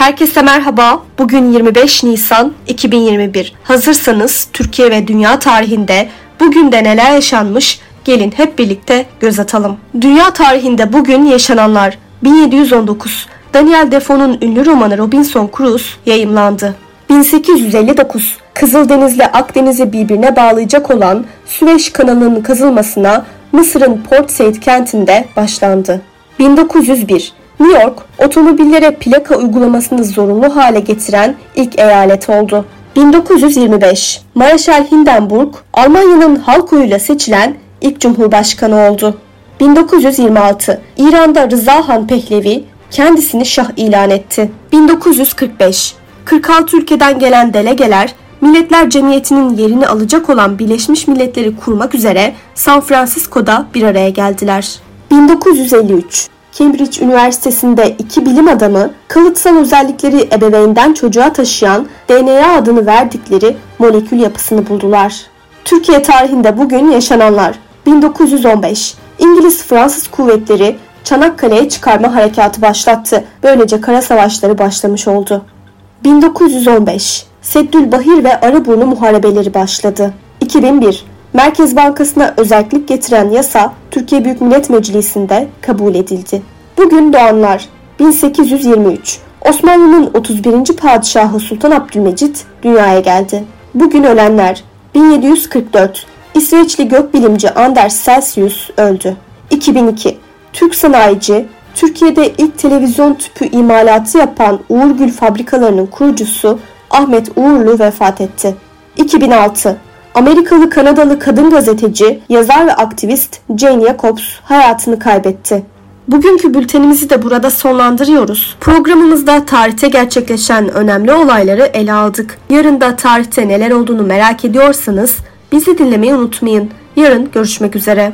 Herkese merhaba. Bugün 25 Nisan 2021. Hazırsanız Türkiye ve dünya tarihinde bugün de neler yaşanmış gelin hep birlikte göz atalım. Dünya tarihinde bugün yaşananlar 1719 Daniel Defoe'nun ünlü romanı Robinson Crusoe yayımlandı. 1859 Kızıldeniz'le Akdeniz'i birbirine bağlayacak olan Süveyş kanalının kazılmasına Mısır'ın Port Said kentinde başlandı. 1901 New York, otomobillere plaka uygulamasını zorunlu hale getiren ilk eyalet oldu. 1925 Marshal Hindenburg, Almanya'nın halk oyuyla seçilen ilk cumhurbaşkanı oldu. 1926 İran'da Rıza Han Pehlevi kendisini şah ilan etti. 1945 46 ülkeden gelen delegeler Milletler Cemiyeti'nin yerini alacak olan Birleşmiş Milletleri kurmak üzere San Francisco'da bir araya geldiler. 1953 Cambridge Üniversitesi'nde iki bilim adamı kalıtsal özellikleri ebeveynden çocuğa taşıyan DNA adını verdikleri molekül yapısını buldular. Türkiye tarihinde bugün yaşananlar 1915 İngiliz-Fransız kuvvetleri Çanakkale'ye çıkarma harekatı başlattı. Böylece kara savaşları başlamış oldu. 1915 Seddülbahir ve Arıburnu muharebeleri başladı. 2001 Merkez Bankası'na özellik getiren yasa Türkiye Büyük Millet Meclisi'nde kabul edildi. Bugün doğanlar 1823 Osmanlı'nın 31. padişahı Sultan Abdülmecit dünyaya geldi. Bugün ölenler 1744 İsveçli gökbilimci Anders Celsius öldü. 2002 Türk sanayici Türkiye'de ilk televizyon tüpü imalatı yapan Uğurgül fabrikalarının kurucusu Ahmet Uğurlu vefat etti. 2006 Amerikalı Kanadalı kadın gazeteci, yazar ve aktivist Jane Jacobs hayatını kaybetti. Bugünkü bültenimizi de burada sonlandırıyoruz. Programımızda tarihte gerçekleşen önemli olayları ele aldık. Yarın da tarihte neler olduğunu merak ediyorsanız bizi dinlemeyi unutmayın. Yarın görüşmek üzere.